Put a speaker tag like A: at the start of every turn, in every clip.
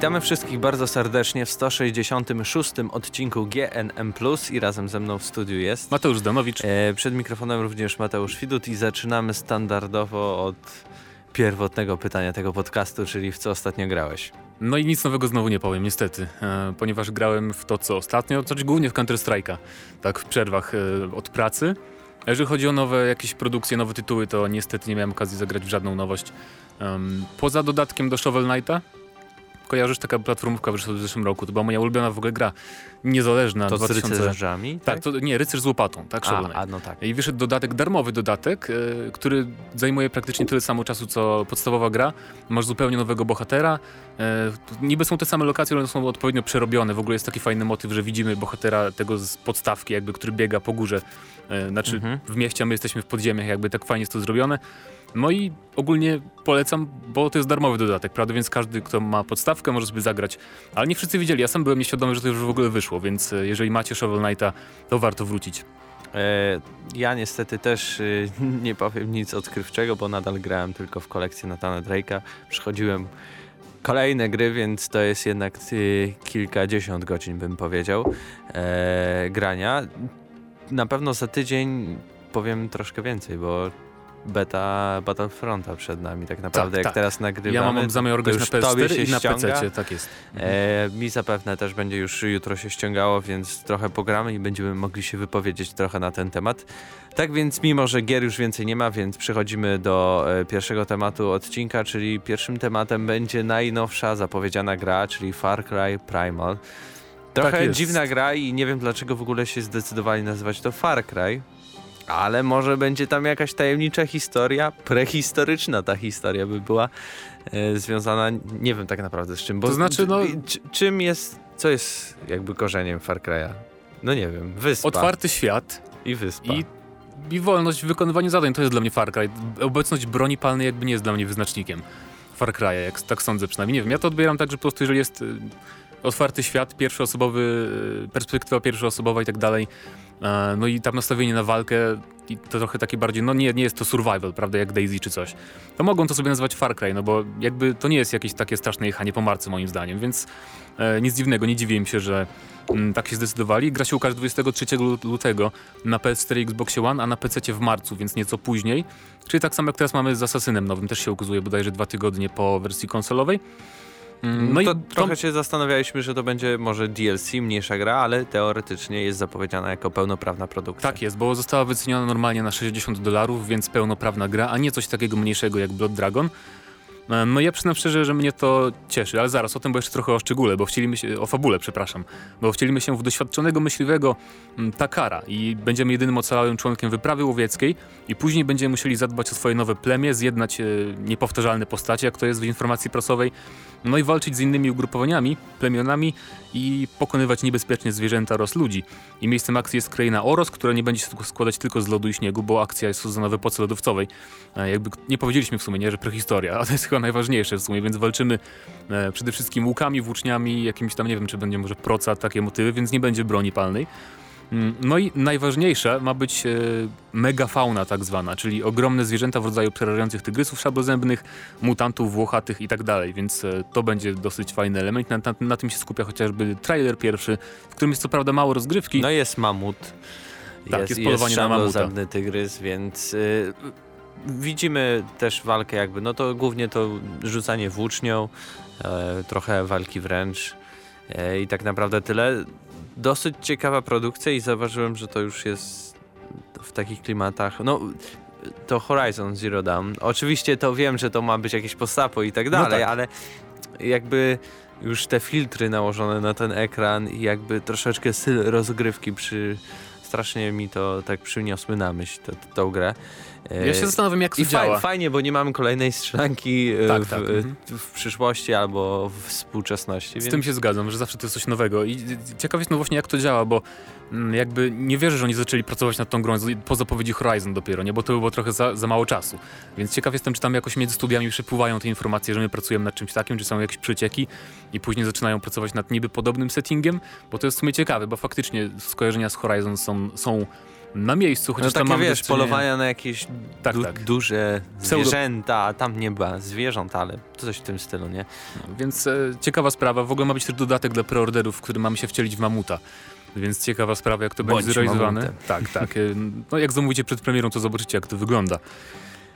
A: Witamy wszystkich bardzo serdecznie w 166 odcinku GNM+, i razem ze mną w studiu jest
B: Mateusz Danowicz.
A: E, przed mikrofonem również Mateusz Widut i zaczynamy standardowo od pierwotnego pytania tego podcastu, czyli w co ostatnio grałeś?
B: No i nic nowego znowu nie powiem, niestety, e, ponieważ grałem w to, co ostatnio, znaczy głównie w Counter-Strike'a, tak w przerwach e, od pracy. A jeżeli chodzi o nowe jakieś produkcje, nowe tytuły, to niestety nie miałem okazji zagrać w żadną nowość. Um, poza dodatkiem do Shovel Knighta, kojarzysz, taka platformówka wyszła w zeszłym roku, to była moja ulubiona w ogóle gra, niezależna.
A: To
B: 2000...
A: z rycerzami?
B: Tak, tak to, nie, rycerz z łopatą, tak,
A: Knight. A, no tak.
B: I wyszedł dodatek, darmowy dodatek, yy, który zajmuje praktycznie tyle samo czasu, co podstawowa gra. Masz zupełnie nowego bohatera. Yy, niby są te same lokacje, ale są odpowiednio przerobione. W ogóle jest taki fajny motyw, że widzimy bohatera tego z podstawki, jakby, który biega po górze. Yy, znaczy mhm. w mieście, a my jesteśmy w podziemiach, jakby tak fajnie jest to zrobione. No i ogólnie polecam, bo to jest darmowy dodatek, prawda? Więc każdy, kto ma podstawkę, może sobie zagrać. Ale nie wszyscy wiedzieli. Ja sam byłem nieświadomy, że to już w ogóle wyszło, więc e, jeżeli macie Shovel Knighta, to warto wrócić.
A: E, ja niestety też y, nie powiem nic odkrywczego, bo nadal grałem tylko w kolekcję Natana Drake'a. Przychodziłem kolejne gry, więc to jest jednak kilkadziesiąt godzin, bym powiedział, e, grania. Na pewno za tydzień powiem troszkę więcej, bo beta Battlefronta przed nami tak naprawdę, tak, jak tak. teraz nagrywamy.
B: Ja mam zamiar grać na PS4 i na PC, tak jest.
A: E, mi zapewne też będzie już jutro się ściągało, więc trochę pogramy i będziemy mogli się wypowiedzieć trochę na ten temat. Tak więc mimo, że gier już więcej nie ma, więc przechodzimy do e, pierwszego tematu odcinka, czyli pierwszym tematem będzie najnowsza zapowiedziana gra, czyli Far Cry Primal. Trochę tak dziwna gra i nie wiem dlaczego w ogóle się zdecydowali nazywać to Far Cry, ale może będzie tam jakaś tajemnicza historia, prehistoryczna ta historia by była e, związana, nie wiem tak naprawdę z czym.
B: Bo to znaczy, no...
A: czym jest, co jest jakby korzeniem Far Cry'a? No nie wiem, wyspa.
B: Otwarty świat.
A: I wyspa.
B: I, I wolność w wykonywaniu zadań, to jest dla mnie Far Cry. Obecność broni palnej jakby nie jest dla mnie wyznacznikiem Far Cry'a, jak tak sądzę przynajmniej. Nie wiem, ja to odbieram tak, że po prostu jeżeli jest y, otwarty świat, pierwszoosobowy, y, perspektywa pierwszoosobowa i tak dalej, no i tam nastawienie na walkę i to trochę takie bardziej, no nie, nie jest to survival, prawda, jak Daisy czy coś. To mogą to sobie nazywać Far Cry, no bo jakby to nie jest jakieś takie straszne jechanie po marce moim zdaniem, więc e, nic dziwnego, nie dziwię się, że m, mm, tak się zdecydowali. Gra się ukaże 23 lutego na PS4 i Xbox One, a na PC w marcu, więc nieco później. Czyli tak samo jak teraz mamy z Assassinem nowym, też się ukazuje bodajże dwa tygodnie po wersji konsolowej.
A: Mm, no to i trochę się zastanawialiśmy, że to będzie może DLC, mniejsza gra, ale teoretycznie jest zapowiedziana jako pełnoprawna produkcja.
B: Tak jest, bo została wyceniona normalnie na 60 dolarów, więc pełnoprawna gra, a nie coś takiego mniejszego jak Blood Dragon. E, no ja przyznam szczerze, że mnie to cieszy, ale zaraz o tym, bo jeszcze trochę o szczególe, bo wcielimy się, o fabule, przepraszam, bo wcielimy się w doświadczonego myśliwego mm, Takara i będziemy jedynym ocalałym członkiem wyprawy łowieckiej i później będziemy musieli zadbać o swoje nowe plemię, zjednać e, niepowtarzalne postacie, jak to jest w informacji prasowej, no i walczyć z innymi ugrupowaniami, plemionami i pokonywać niebezpiecznie zwierzęta oraz ludzi. I miejscem akcji jest kraina Oros, która nie będzie się składać tylko z lodu i śniegu, bo akcja jest sezona w epoce lodowcowej. E, jakby nie powiedzieliśmy w sumie, nie, że prehistoria, a to jest chyba najważniejsze w sumie, więc walczymy e, przede wszystkim łukami, włóczniami, jakimiś tam, nie wiem, czy będzie może proca, takie motywy, więc nie będzie broni palnej. Mm, no i najważniejsze ma być e, megafauna tak zwana, czyli ogromne zwierzęta w rodzaju przerażających tygrysów szablozębnych, mutantów, włochatych i tak dalej, więc e, to będzie dosyć fajny element. Na, na, na, tym się skupia chociażby trailer pierwszy, w którym jest co prawda mało rozgrywki.
A: No jest mamut.
B: Tak, jest, jest polowanie jest na mamuta.
A: tygrys, więc... Y, widzimy też walkę jakby, no to głównie to rzucanie włócznią, e, trochę walki wręcz e, i tak naprawdę tyle dosyć ciekawa produkcja i zauważyłem, że to już jest w takich klimatach. No, to Horizon Zero Dawn. Oczywiście to wiem, że to ma być jakieś postapo i tak no dalej, no tak. ale jakby już te filtry nałożone na ten ekran i jakby troszeczkę styl rozgrywki przy strasznie mi to tak przyniosły na myśl tą grę.
B: Ja się zastanawiam, jak to I działa.
A: Fajnie, bo nie mamy kolejnej strzelanki e, tak, w, tak. E, mhm. w, przyszłości albo w współczesności.
B: Z więc... tym się zgadzam, że zawsze to jest coś nowego. I ciekaw jest no właśnie, jak to działa, bo mm, jakby nie wierzę, że oni zaczęli pracować nad tą grą po zapowiedzi Horizon dopiero, nie? Bo to było trochę za, za mało czasu. Więc ciekaw jestem, czy tam jakoś między studiami przepływają te informacje, że my pracujemy nad czymś takim, czy są jakieś przecieki i później zaczynają pracować nad niby podobnym settingiem, bo to jest w sumie ciekawe, bo faktycznie skojarzenia z Horizon są, są na miejscu, chociaż
A: no
B: tam mamy
A: wiesz, polowania na jakieś
B: Tak,
A: du
B: tak.
A: duże
B: Pseudo-
A: zwierzęta, a tam nie była zwierząt, ale coś w tym stylu, nie?
B: Więc e, ciekawa sprawa. W ogóle ma być też dodatek dla preorderów, w którym mamy się wcielić w mamuta. Więc ciekawa sprawa, jak to
A: Bądź
B: będzie zrealizowane.
A: mamutem.
B: Tak, tak. E, no jak zamówicie przed premierą, to zobaczycie, jak to wygląda.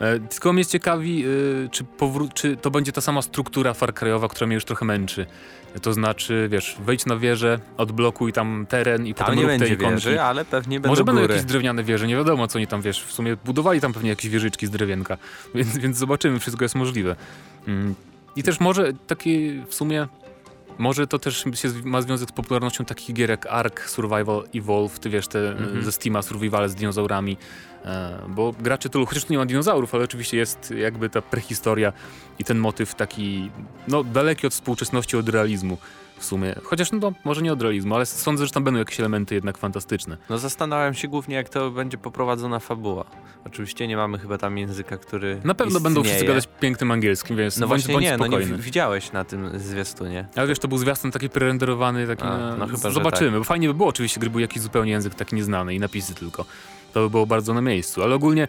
B: E, tylko mnie ciekawi, e, czy, czy to będzie ta sama struktura Far Cry'owa, która mnie już trochę męczy. To znaczy, wiesz, wejdź na wieżę, odblokuj tam teren i
A: Tam
B: potem
A: nie
B: rób te
A: będzie
B: ikonki.
A: wieży, ale pewnie będą
B: Może będą
A: góry.
B: jakieś drewniane wieże, nie wiadomo co oni tam, wiesz, w sumie budowali tam pewnie jakieś wieżyczki z drewienka, więc, więc zobaczymy, wszystko jest możliwe. Mm. I też może takie w sumie, może to też się, ma związek z popularnością takich gier jak Ark, Survival, Evolve, ty wiesz, te
A: Mhm.
B: e, ze Steama, Survival z dinozaurami, bo gracze tylu, chociaż tu nie ma dinozaurów, ale oczywiście jest jakby ta prehistoria i ten motyw taki, no daleki od współczesności, od realizmu w sumie. Chociaż no może nie od realizmu, ale sądzę, że tam będą jakieś elementy jednak fantastyczne.
A: No zastanawiam się głównie, jak to będzie poprowadzona fabuła. Oczywiście nie mamy chyba tam języka, który
B: Na pewno
A: istnieje.
B: będą wszyscy gadać pięknym angielskim, więc
A: No
B: bądź,
A: właśnie
B: bądź
A: nie, no nie
B: spokojny.
A: wi- widziałeś na tym zwiastunie.
B: Ale wiesz, to był zwiastun taki prerenderowany, taki
A: A,
B: na...
A: no chyba, że
B: Zobaczymy, bo fajnie by było oczywiście, gdyby był jakiś zupełnie język taki nieznany i napisy tylko. To by było bardzo na miejscu, ale ogólnie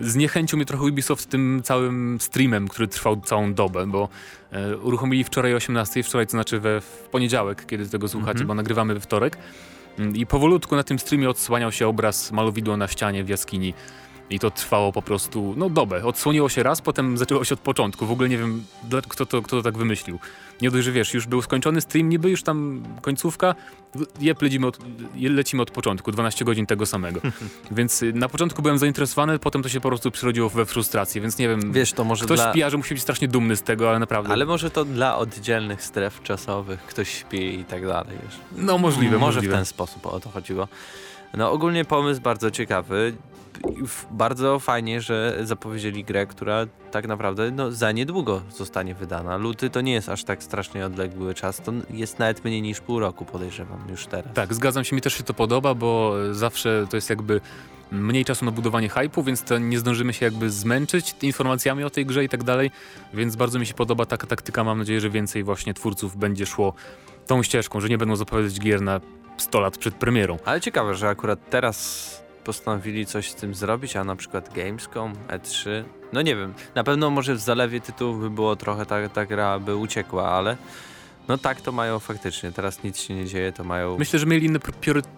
B: zniechęcił mnie trochę Ubisoft tym całym streamem, który trwał całą dobę, bo e, uruchomili wczoraj o 18, wczoraj to znaczy we, w poniedziałek, kiedy tego słuchacie,
A: Mhm.
B: bo nagrywamy we wtorek. Mm, I powolutku na tym streamie odsłaniał się obraz malowidła na ścianie w jaskini. I to trwało po prostu, no dobę. Odsłoniło się raz, potem zaczęło się od początku. W ogóle nie wiem, kto to, kto to tak wymyślił. Nie dość, że wiesz, już był skończony stream, niby już tam końcówka, jep, lecimy od, lecimy od początku, 12 godzin tego samego. więc y, na początku byłem zainteresowany, potem to się po prostu przerodziło we frustrację, więc nie wiem,
A: Wiesz, to może
B: ktoś
A: dla...
B: w PR-ze musi być strasznie dumny z tego, ale naprawdę,
A: Ale może to dla oddzielnych stref czasowych, ktoś śpi i tak dalej. Wiesz.
B: no możliwe,
A: może
B: możliwe.
A: w ten sposób o to chodziło. No ogólnie pomysł bardzo ciekawy. Bardzo fajnie, że zapowiedzieli grę, która tak naprawdę no, za niedługo zostanie wydana. Luty to nie jest aż tak strasznie odległy czas, to jest nawet mniej niż pół roku podejrzewam już teraz.
B: Tak, zgadzam się, mi też się to podoba, bo zawsze to jest jakby mniej czasu na budowanie hypu, więc nie zdążymy się jakby zmęczyć informacjami o tej grze i tak dalej, więc bardzo mi się podoba taka taktyka, mam nadzieję, że więcej właśnie twórców będzie szło tą ścieżką, że nie będą zapowiadać gier na 100 lat przed premierą.
A: Ale ciekawe, że akurat teraz postanowili coś z tym zrobić, a na przykład Gamescom, E3, no nie wiem, na pewno może w zalewie tytułów by było trochę ta, ta gra by uciekła, ale no tak to mają faktycznie, teraz nic się nie dzieje, to mają...
B: Myślę, że mieli inne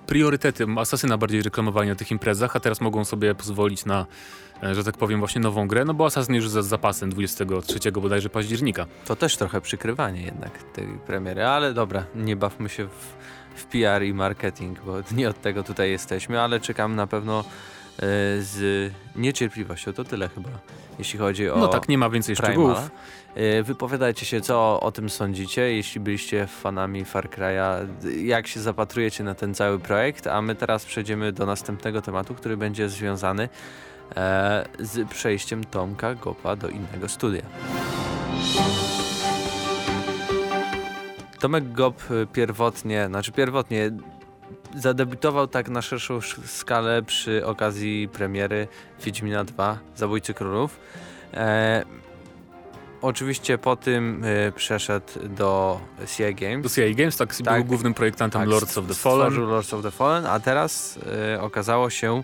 B: priorytety. Asasyna bardziej reklamowali na tych imprezach, a teraz mogą sobie pozwolić na, e, że tak powiem, właśnie nową grę, no bo Assassin już za zapasem 23 bodajże października.
A: To też trochę przykrywanie jednak tej premiery, ale dobra, nie bawmy się w, w PR i marketing, bo nie od tego tutaj jesteśmy, ale czekam na pewno e, z niecierpliwością, to tyle chyba, jeśli chodzi o...
B: No tak, nie ma więcej
A: Primal.
B: szczegółów.
A: E, Wypowiadajcie się, co o tym sądzicie, jeśli byliście fanami Far Cry'a, jak się zapatrujecie na ten cały projekt, a my teraz przejdziemy do następnego tematu, który będzie związany e, z przejściem Tomka Gopa do innego studia. Tomek Gop e, pierwotnie, znaczy pierwotnie zadebiutował tak na szerszą sz- skalę przy okazji premiery Wiedźmina 2 Zabójcy Królów. E, oczywiście po tym e, przeszedł do CI Games.
B: Do CI Games, tak,
A: Tak.
B: był głównym projektantem
A: Tak,
B: Lords of the
A: stworzył
B: Fallen.
A: Lords of the Fallen, a teraz e, okazało się,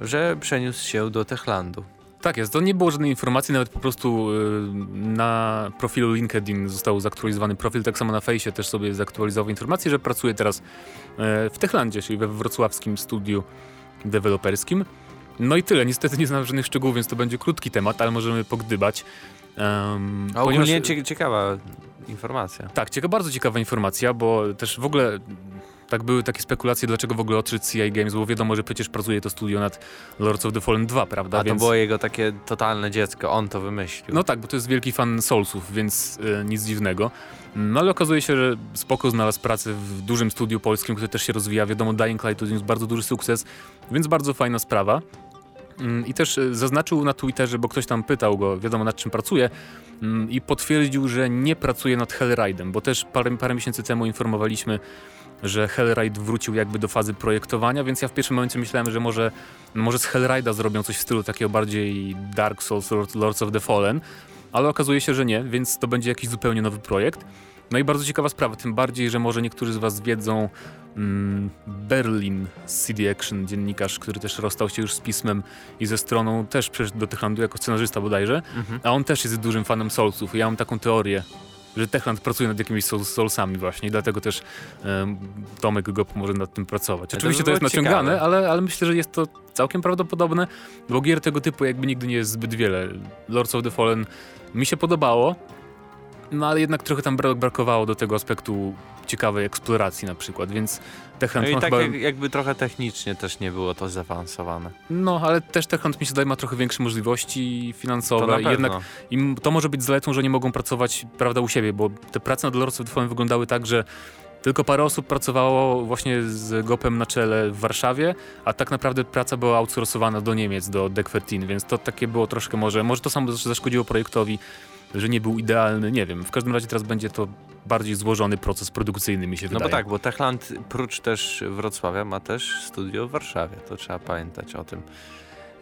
A: że przeniósł się do Techlandu.
B: Tak jest, to nie było żadnej informacji, nawet po prostu y, na profilu LinkedIn został zaktualizowany profil, tak samo na fejsie też sobie zaktualizował informację, że pracuje teraz e, w Techlandzie, czyli we wrocławskim studiu deweloperskim. No i tyle, niestety nie znam żadnych szczegółów, więc to będzie krótki temat, ale możemy pogdybać. Um,
A: A ogólnie cie, ciekawa informacja.
B: Tak, cieka, bardzo ciekawa informacja, bo też w ogóle tak były takie spekulacje, dlaczego w ogóle odszedł CI Games, bo wiadomo, że przecież pracuje to studio nad Lords of the Fallen 2, prawda?
A: A to było jego takie totalne dziecko, on to wymyślił.
B: No tak, bo to jest wielki fan Soulsów, więc e, nic dziwnego. No ale okazuje się, że spoko znalazł pracę w dużym studiu polskim, które też się rozwija. Wiadomo, Dying Light to jest bardzo duży sukces, więc bardzo fajna sprawa. Mm, I też e, zaznaczył na Twitterze, bo ktoś tam pytał go, wiadomo nad czym pracuje, mm, i potwierdził, że nie pracuje nad Hellride'em, bo też parę, parę miesięcy temu informowaliśmy, że Hellride wrócił jakby do fazy projektowania, więc ja w pierwszym momencie myślałem, że może, może z Hellride'a zrobią coś w stylu takiego bardziej Dark Souls, Lord- Lords of the Fallen, ale okazuje się, że nie, więc to będzie jakiś zupełnie nowy projekt. No i bardzo ciekawa sprawa, tym bardziej, że może niektórzy z Was wiedzą, mm, Berlin CD Action, dziennikarz, który też rozstał się już z pismem i ze stroną, też przeszedł do Techlandu jako scenarzysta bodajże,
A: Mhm.
B: a on też jest dużym fanem Soulsów ja mam taką teorię, że Techland pracuje nad jakimiś soul, Soulsami właśnie i dlatego też Tomek go pomoże nad tym pracować.
A: to
B: Oczywiście
A: by
B: to jest naciągane,
A: ciekawe.
B: ale, ale myślę, że jest to całkiem prawdopodobne, bo gier tego typu jakby nigdy nie jest zbyt wiele. Lords of the Fallen mi się podobało, no ale jednak trochę tam bra- brakowało do tego aspektu ciekawej eksploracji na przykład, więc Techland
A: No i tak
B: chyba...
A: jak, jakby trochę technicznie też nie było to zaawansowane.
B: No, ale też Techland mi się zdaje ma trochę większe możliwości
A: To
B: finansowe
A: pewno.
B: jednak i to może być zaletą, że nie mogą pracować, prawda, u siebie, bo te prace nad Lords of the Fallen wyglądały tak, że tylko parę osób pracowało właśnie z Gopem na czele w Warszawie, a tak naprawdę praca była outsourcowana do Niemiec, do 13, więc to takie było troszkę może, może to samo zaszkodziło projektowi, że nie był idealny, nie wiem. W każdym razie teraz będzie to bardziej złożony proces produkcyjny, mi się
A: No
B: wydaje.
A: bo tak, bo Techland prócz też Wrocławia ma też studio w Warszawie. To trzeba pamiętać o tym.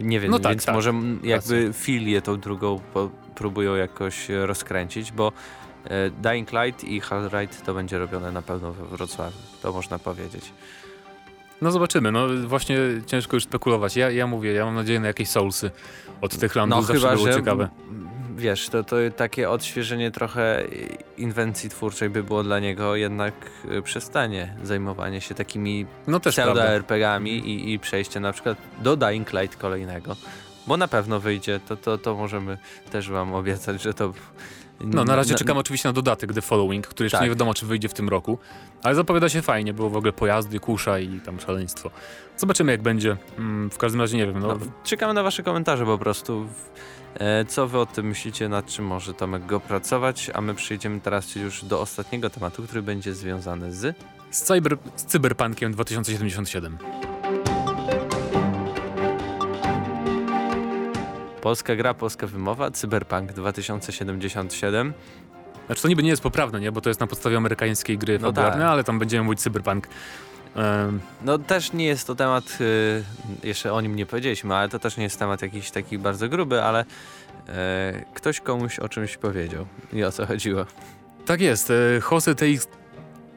A: Nie wiem,
B: No tak,
A: więc
B: tak.
A: może jakby filię tą drugą próbują jakoś rozkręcić, bo e, Dying Light i Hellride to będzie robione na pewno we Wrocławiu. To można powiedzieć.
B: No zobaczymy, no właśnie ciężko już spekulować. Ja, ja mówię, ja mam nadzieję na jakieś soulsy od Techlandu,
A: No
B: zawsze
A: chyba,
B: było
A: że
B: ciekawe.
A: Wiesz, to, to takie odświeżenie trochę inwencji twórczej by było dla niego jednak e, przestanie zajmowanie się takimi
B: No
A: pseudo-RPGami i, i przejście na przykład do Dying Light kolejnego. Bo na pewno wyjdzie, to, to, to możemy też wam obiecać, że to...
B: No, na razie czekam oczywiście na dodatek The Following, który jeszcze
A: Tak.
B: nie wiadomo, czy wyjdzie w tym roku. Ale zapowiada się fajnie, było w ogóle pojazdy, kusza i tam szaleństwo. Zobaczymy, jak będzie. Mm, w każdym razie nie wiem. No,
A: No, czekamy na wasze komentarze po prostu. E, Co wy o tym myślicie, nad czym może Tomek go pracować, a my przejdziemy teraz już do ostatniego tematu, który będzie związany z...
B: z, cyber, z Cyberpunkiem 2077.
A: Polska gra, polska wymowa, Cyberpunk 2077.
B: Znaczy to niby nie jest poprawne, nie? Bo to jest na podstawie amerykańskiej gry
A: No
B: fabularnej,
A: tak.
B: ale tam będziemy mówić Cyberpunk.
A: No też nie jest to temat, y, jeszcze o nim nie powiedzieliśmy, ale to też nie jest temat jakiś taki bardzo gruby, ale e, ktoś komuś o czymś powiedział i o co chodziło.
B: tak jest. e, Jose TX,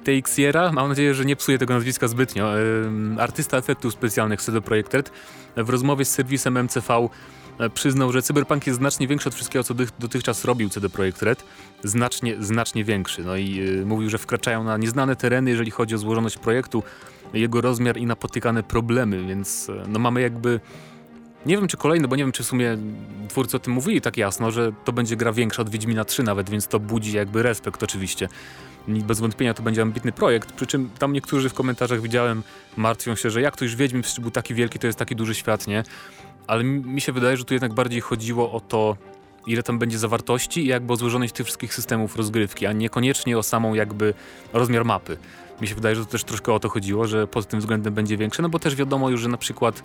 B: Teixiera, mam nadzieję, że nie psuję tego nazwiska zbytnio, artysta efektów specjalnych CD Projekt Red, w rozmowie z serwisem MCV przyznał, że Cyberpunk jest znacznie większy od wszystkiego, co dotychczas robił CD Projekt Red. Znacznie, znacznie większy. No i e, mówił, że wkraczają na nieznane tereny, jeżeli chodzi o złożoność projektu, jego rozmiar i napotykane problemy, więc e, no mamy jakby... Nie wiem czy kolejny, bo nie wiem czy w sumie twórcy o tym mówili tak jasno, że to będzie gra większa od Wiedźmina 3 nawet, więc to budzi jakby respekt oczywiście. Bez wątpienia to będzie ambitny projekt, przy czym tam niektórzy w komentarzach widziałem martwią się, że jak to już Wiedźmin przecież był taki wielki, to jest taki duży świat, nie? Ale mi się wydaje, że tu jednak bardziej chodziło o to, ile tam będzie zawartości i jakby o złożoność tych wszystkich systemów rozgrywki, a niekoniecznie o samą jakby rozmiar mapy. Mi się wydaje, że to też troszkę o to chodziło, że pod tym względem będzie większe, no bo też wiadomo już, że na przykład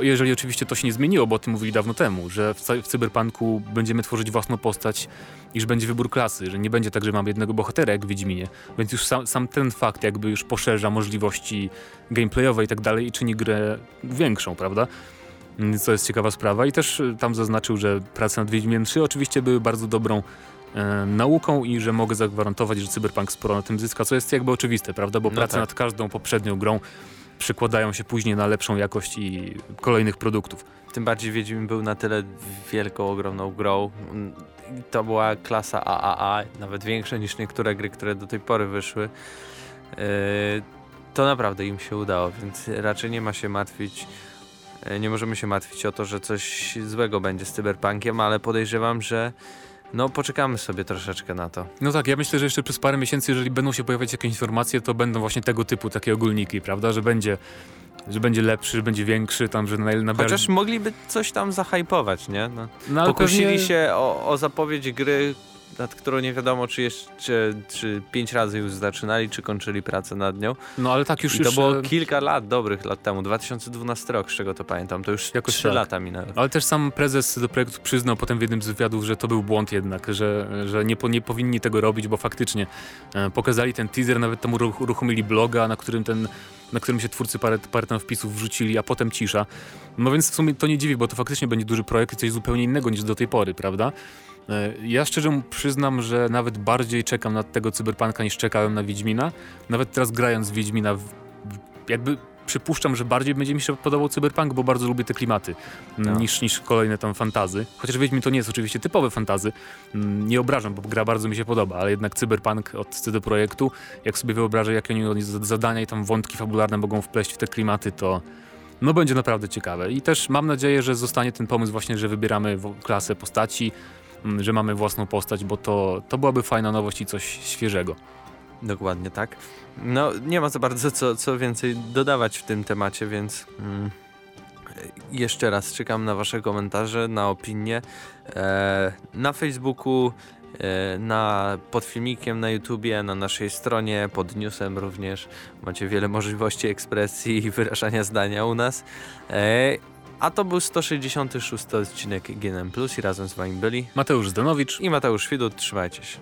B: jeżeli oczywiście to się nie zmieniło, bo o tym mówili dawno temu, że w, w cyberpunku będziemy tworzyć własną postać i że będzie wybór klasy, że nie będzie tak, że mamy jednego bohatera jak w Wiedźminie, więc już sam, sam ten fakt jakby już poszerza możliwości gameplayowe i tak dalej i czyni grę większą, prawda? Co jest ciekawa sprawa i też y, tam zaznaczył, że prace nad Wiedźmiem 3 oczywiście były bardzo dobrą e, nauką i że mogę zagwarantować, że Cyberpunk sporo na tym zyska, co jest jakby oczywiste, prawda? Bo
A: No
B: prace
A: tak.
B: nad każdą poprzednią grą przekładają się później na lepszą jakość i kolejnych produktów.
A: Tym bardziej Wiedźmin był na tyle wielką, ogromną grą. To była klasa AAA, nawet większa niż niektóre gry, które do tej pory wyszły. Yy, To naprawdę im się udało, więc raczej nie ma się martwić. Yy, Nie możemy się martwić o to, że coś złego będzie z Cyberpunkiem, ale podejrzewam, że no poczekamy sobie troszeczkę na to.
B: No tak, ja myślę, że jeszcze przez parę miesięcy, jeżeli będą się pojawiać jakieś informacje, to będą właśnie tego typu takie ogólniki, prawda? Że będzie, że będzie lepszy, że będzie większy, tam, że na, na
A: Chociaż mogliby coś tam zahypować, nie? No.
B: no,
A: Pokusili
B: pewnie-
A: się o, o zapowiedź gry, nad którą nie wiadomo, czy jeszcze czy pięć razy już zaczynali, czy kończyli pracę nad nią.
B: No ale tak już
A: I to
B: już...
A: było
B: e,
A: kilka lat, dobrych lat temu, 2012 rok, z czego to pamiętam. To już
B: Jakoś
A: trzy
B: tak.
A: lata minęły.
B: Ale też sam prezes do projektu przyznał potem w jednym z wywiadów, że to był błąd jednak, że, że nie, po, nie powinni tego robić, bo faktycznie e, pokazali ten teaser, nawet tam uruch- uruchomili bloga, na którym ten na którym się twórcy parę, parę tam wpisów wrzucili, a potem cisza. No więc w sumie to nie dziwi, bo to faktycznie będzie duży projekt i coś zupełnie innego niż do tej pory, prawda? E, ja szczerze przyznam, że nawet bardziej czekam na tego cyberpunka niż czekałem na Wiedźmina. Nawet teraz grając Wiedźmina, jakby przypuszczam, że bardziej będzie mi się podobał cyberpunk, bo bardzo lubię te klimaty no. niż, niż kolejne tam fantazy. Chociaż Wiedźmin to nie jest oczywiście typowe fantazy. Nie obrażam, bo gra bardzo mi się podoba, ale jednak cyberpunk od CD Projektu, jak sobie wyobrażę, jakie oni zadania i tam wątki fabularne mogą wpleść w te klimaty, to no będzie naprawdę ciekawe. I też mam nadzieję, że zostanie ten pomysł właśnie, że wybieramy klasę postaci, że mamy własną postać, bo to, to byłaby fajna nowość i coś świeżego.
A: Dokładnie tak. No, nie ma za bardzo co, co więcej dodawać w tym temacie, więc mm, jeszcze raz czekam na Wasze komentarze, na opinie. E, na Facebooku, e, na, pod filmikiem na YouTubie, na naszej stronie, pod newsem również. Macie wiele możliwości ekspresji i wyrażania zdania u nas. E, a to był 166 odcinek GNM Plus i razem z Wami byli
B: Mateusz Zdanowicz
A: i Mateusz Widut. Trzymajcie się.